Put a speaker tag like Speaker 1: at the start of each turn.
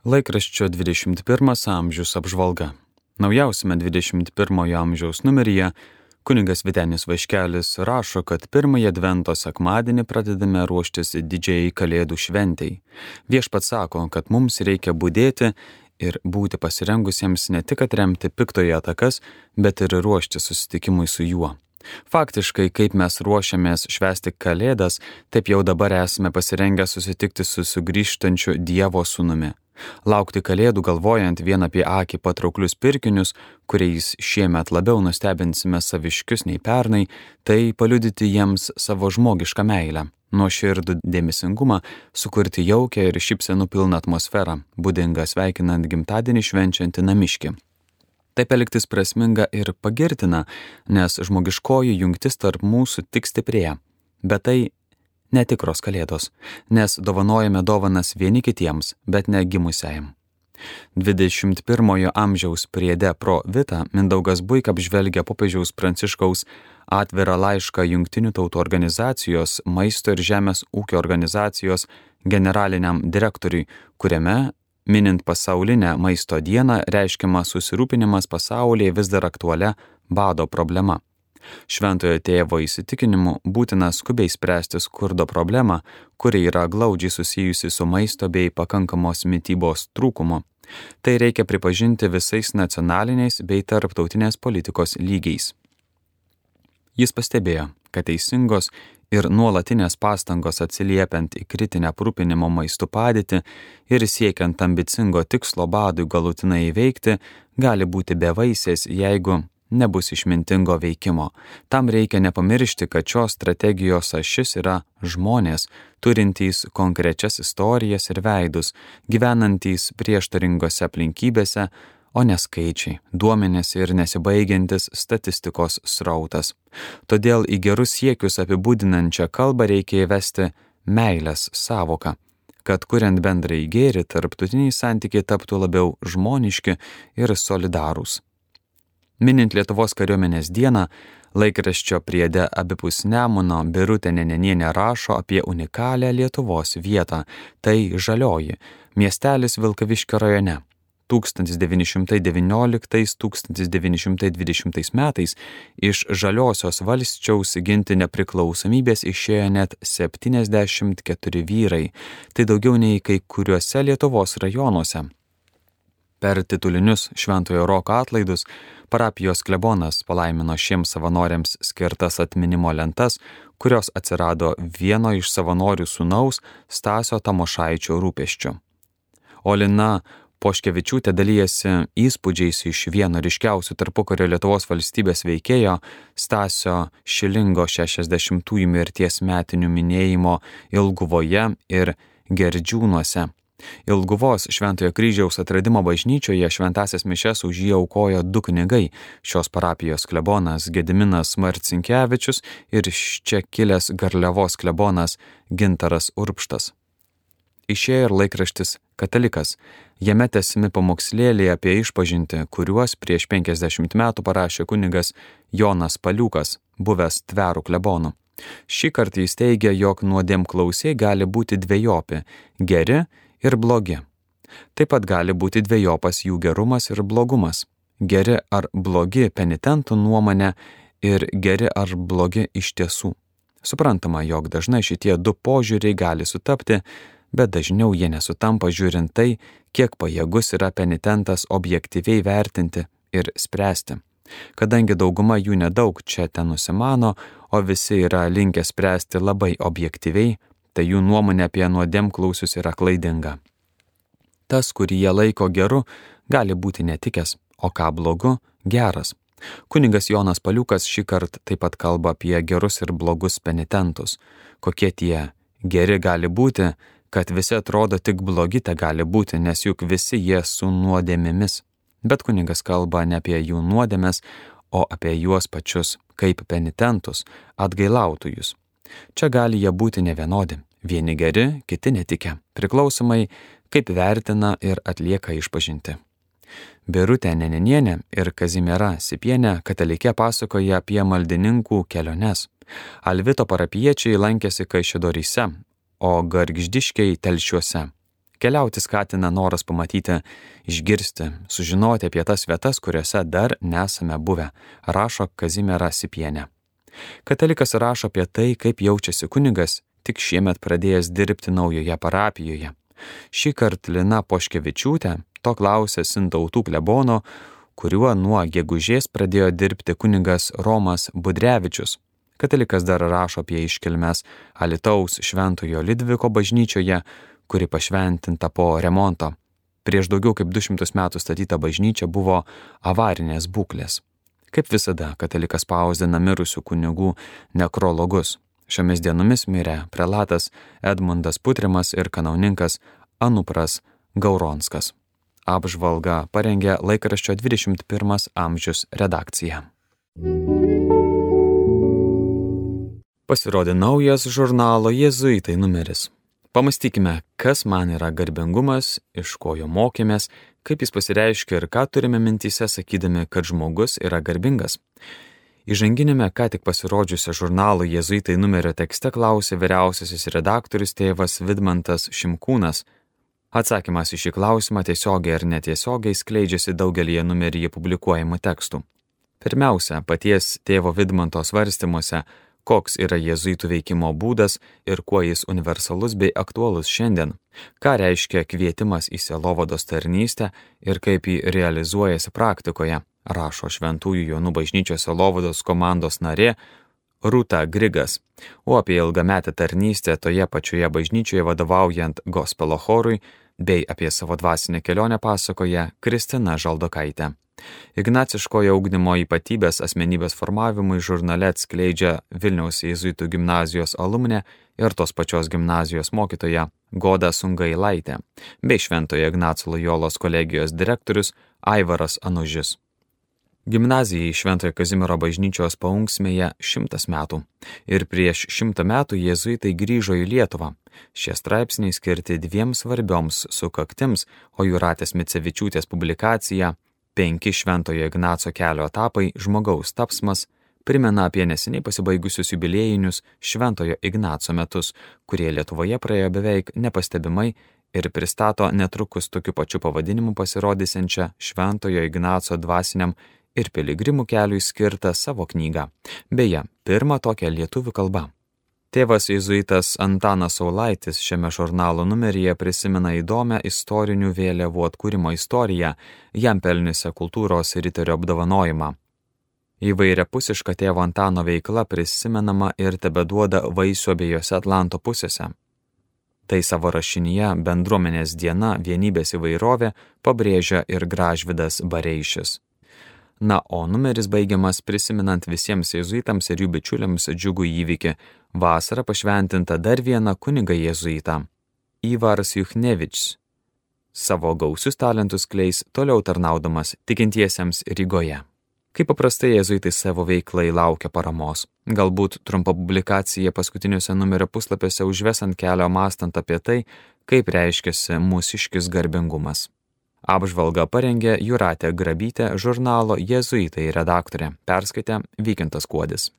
Speaker 1: Laikraščio 21 amžius apžvalga. Naujausiame 21 amžiaus numeryje kuningas Vitenis Vaškelis rašo, kad pirmąjį advento sekmadienį pradedame ruoštis didžiai kalėdų šventijai. Viešpat sako, kad mums reikia būdėti ir būti pasirengusiems ne tik atremti piktoje atakas, bet ir ruošti susitikimui su juo. Faktiškai, kaip mes ruošiamės švęsti Kalėdas, taip jau dabar esame pasirengę susitikti su sugrįžtančiu Dievo sūnumi. Laukti kalėdų galvojant vien apie akį patrauklius pirkinius, kuriais šiemet labiau nustebinsime saviškius nei pernai, tai paliudyti jiems savo žmogišką meilę, nuoširdų dėmesingumą, sukurti jaukę ir šipsenų pilną atmosferą, būdingą sveikinant gimtadienį švenčiantį namiškį. Taip elgtis prasminga ir pagirtina, nes žmogiškoji jungtis tarp mūsų tik stiprėja. Bet tai netikros kalėdos, nes dovanojame dovanas vieni kitiems, bet ne gimusiajam. 21-ojo amžiaus priede pro Vita Mindaugas Buik apžvelgia popiežiaus Pranciškaus atvirą laišką Junktinių tautų organizacijos, maisto ir žemės ūkio organizacijos generaliniam direktoriui, kuriame, minint pasaulinę maisto dieną, reiškiamas susirūpinimas pasaulyje vis dar aktualia bado problema. Šventojo tėvo įsitikinimu būtina skubiai spręsti skurdo problemą, kuri yra glaudžiai susijusi su maisto bei pakankamos mytybos trūkumu. Tai reikia pripažinti visais nacionaliniais bei tarptautinės politikos lygiais. Jis pastebėjo, kad teisingos ir nuolatinės pastangos atsiliepiant į kritinę aprūpinimo maistų padėtį ir siekiant ambicingo tikslo badui galutinai įveikti, gali būti bevaisės, jeigu nebus išmintingo veikimo. Tam reikia nepamiršti, kad šios strategijos ašis yra žmonės, turintys konkrečias istorijas ir veidus, gyvenantys prieštaringose aplinkybėse, o ne skaičiai, duomenės ir nesibaigiantis statistikos srautas. Todėl į gerus siekius apibūdinančią kalbą reikia įvesti meilės savoką kad kuriant bendrai gėri, tarptautiniai santykiai taptų labiau žmoniški ir solidarūs. Minint Lietuvos kariuomenės dieną, laikraščio priede abipus Nemuno Birutė Nenenienė rašo apie unikalią Lietuvos vietą - tai Žalioji, miestelis Vilkaviškio rajone. 1919-1920 metais iš žaliosios valsčiaus ginti nepriklausomybės išėjo net 74 vyrai, tai daugiau nei kai kuriuose Lietuvos rajonuose. Per titulinius Šventojo Roko atlaidus parapijos klebonas palaimino šiems savanoriams skirtas atminimo lentas, kurios atsirado vieno iš savanorių sūnaus Stasio Tamošaičio rūpeščių. Olina Poškevičiūtė dalyjasi įspūdžiais iš vieno ryškiausių tarpukario Lietuvos valstybės veikėjo Stasio Šilingo 60-ųjų mirties metinių minėjimo Ilguvoje ir Gerdžiūnuose Ilguvos Šventojo kryžiaus atradimo bažnyčioje šventasias mišes už jį aukojo du kunigai - šios parapijos klebonas Gediminas Marcinkievičius ir iš čia kilęs Garliavos klebonas Gintaras Urpštas. Išėjo ir laikraštis Katalikas. Jame tesimi pamokslėliai apie išpažinti, kuriuos prieš 50 metų parašė kunigas Jonas Paliukas, buvęs tverų klebonu. Šį kartą jis teigia, jog nuodėm klausiai gali būti dviejopi - geri ir blogi. Taip pat gali būti dviejopas jų gerumas ir blogumas. Geri ar blogi penitentų nuomonė ir geri ar blogi iš tiesų. Suprantama, jog dažnai šitie du požiūriai gali sutapti, bet dažniau jie nesutampa žiūrint tai, kiek pajėgus yra penitentas objektyviai vertinti ir spręsti. Kadangi dauguma jų nedaug čia ten nusimano, o visi yra linkę spręsti labai objektyviai, tai jų nuomonė apie nuodėmklausius yra klaidinga. Tas, kurį jie laiko geru, gali būti netikęs, o ką blogu - geras. Kuningas Jonas Paliukas šį kartą taip pat kalba apie gerus ir blogus penitentus. Kokie tie geri gali būti, kad visi atrodo tik blogi te gali būti, nes juk visi jie su nuodėmėmis. Bet kuningas kalba ne apie jų nuodėmės, o apie juos pačius kaip penitentus, atgailautojus. Čia gali jie būti nevienodi. Vieni geri, kiti netikę, priklausomai kaip vertina ir atlieka išpažinti. Birutė Nenenienė ir Kazimiera Sipienė katalikė pasakoja apie maldininkų keliones. Alvito parapiečiai lankėsi Kaišėdoryse, o gargždiškiai telšiuose. Keliauti skatina noras pamatyti, išgirsti, sužinoti apie tas vietas, kuriuose dar nesame buvę, rašo Kazimiera Sipienė. Katalikas rašo apie tai, kaip jaučiasi kunigas, tik šiemet pradėjęs dirbti naujoje parapijoje. Šį kartą Lina Poškevičiūtė to klausė Sintautų klebono, kuriuo nuo gegužės pradėjo dirbti kunigas Romas Budrevičius. Katalikas dar rašo apie iškilmes Alitaus Šventojo Lidviko bažnyčioje, kuri pašventinta po remonto. Prieš daugiau kaip 200 metų statyta bažnyčia buvo avarinės būklės. Kaip visada, katalikas spausdina mirusių kunigų nekrologus. Šiomis dienomis mirė prelatas Edmundas Putrimas ir kanauninkas Anupras Gauronskas. Apžvalga parengė laikraščio 21 amžius redakcija. Pasirodė naujas žurnalo Jėzuitai numeris. Pamastykime, kas man yra garbingumas, iš ko jo mokėmės, kaip jis pasireiškia ir ką turime mintyse sakydami, kad žmogus yra garbingas. Įžanginėme ką tik pasirodžiusią žurnalo Jėzuitai numerio tekste klausė vyriausiasis redaktorius tėvas Vidmantas Šimkūnas. Atsakymas į šį klausimą tiesiogiai ar netiesiogiai skleidžiasi daugelį numeryje publikuojamų tekstų. Pirmiausia, paties tėvo Vidmanto svarstymuose koks yra jėzuitų veikimo būdas ir kuo jis universalus bei aktualus šiandien, ką reiškia kvietimas į selovados tarnystę ir kaip jį realizuojasi praktikoje, rašo Šventųjų Jonų bažnyčios selovados komandos narė Rūta Grigas, o apie ilgametę tarnystę toje pačioje bažnyčioje vadovaujant gospelo chorui bei apie savo dvasinę kelionę pasakoja Kristina Žaldokaitė. Ignaciškojo ugdymo ypatybės asmenybės formavimui žurnale atskleidžia Vilniaus Jėzuitų gimnazijos alumne ir tos pačios gimnazijos mokytoja Goda Sungailaitė, bei Šventojo Ignaco Lojolos kolegijos direktorius Aivaras Anužis. Gimnazijai Šventojo Kazimiero bažnyčios paunksmėje šimtas metų ir prieš šimtą metų jėzuitai grįžo į Lietuvą. Šie straipsniai skirti dviem svarbioms sukaktims, o Juratės Micevičiūtės publikacija Penki Šventojo Ignaco kelio etapai žmogaus tapsmas primena apie neseniai pasibaigusius jubiliejinius Šventojo Ignaco metus, kurie Lietuvoje praėjo beveik nepastebimai ir pristato netrukus tokiu pačiu pavadinimu pasirodysiančią Šventojo Ignaco dvasiniam ir piligrimų keliui skirtą savo knygą. Beje, pirmą tokią lietuvių kalbą. Tėvas jėzuitas Antanas Saulaitis šiame žurnalo numeryje prisimena įdomią istorinių vėliavų atkūrimo istoriją, jam pelniusią kultūros riterio apdovanojimą. Įvairia pusiška tėvo Antano veikla prisimenama ir tebeduoda vaisių abiejose Atlanto pusėse. Tai savo rašinyje bendruomenės diena vienybės įvairovė pabrėžia ir Gražvidas Bareišis. Na, o numeris baigiamas prisiminant visiems jėzuitams ir jų bičiuliams džiugų įvykį - vasarą pašventinta dar viena kuniga jėzuita - Ivaras Juchnevičius. Savo gausius talentus kleis toliau tarnaudamas tikintiesiems Rygoje. Kaip paprastai jėzuitai savo veiklai laukia paramos. Galbūt trumpa publikacija paskutiniuose numerio puslapiuose užves ant kelio mastant apie tai, kaip reiškiasi mūsiškis garbingumas. Apžvalgą parengė Juratė Grabytė žurnalo Jėzuitai redaktorė, perskaitė Vykintas Kuodis.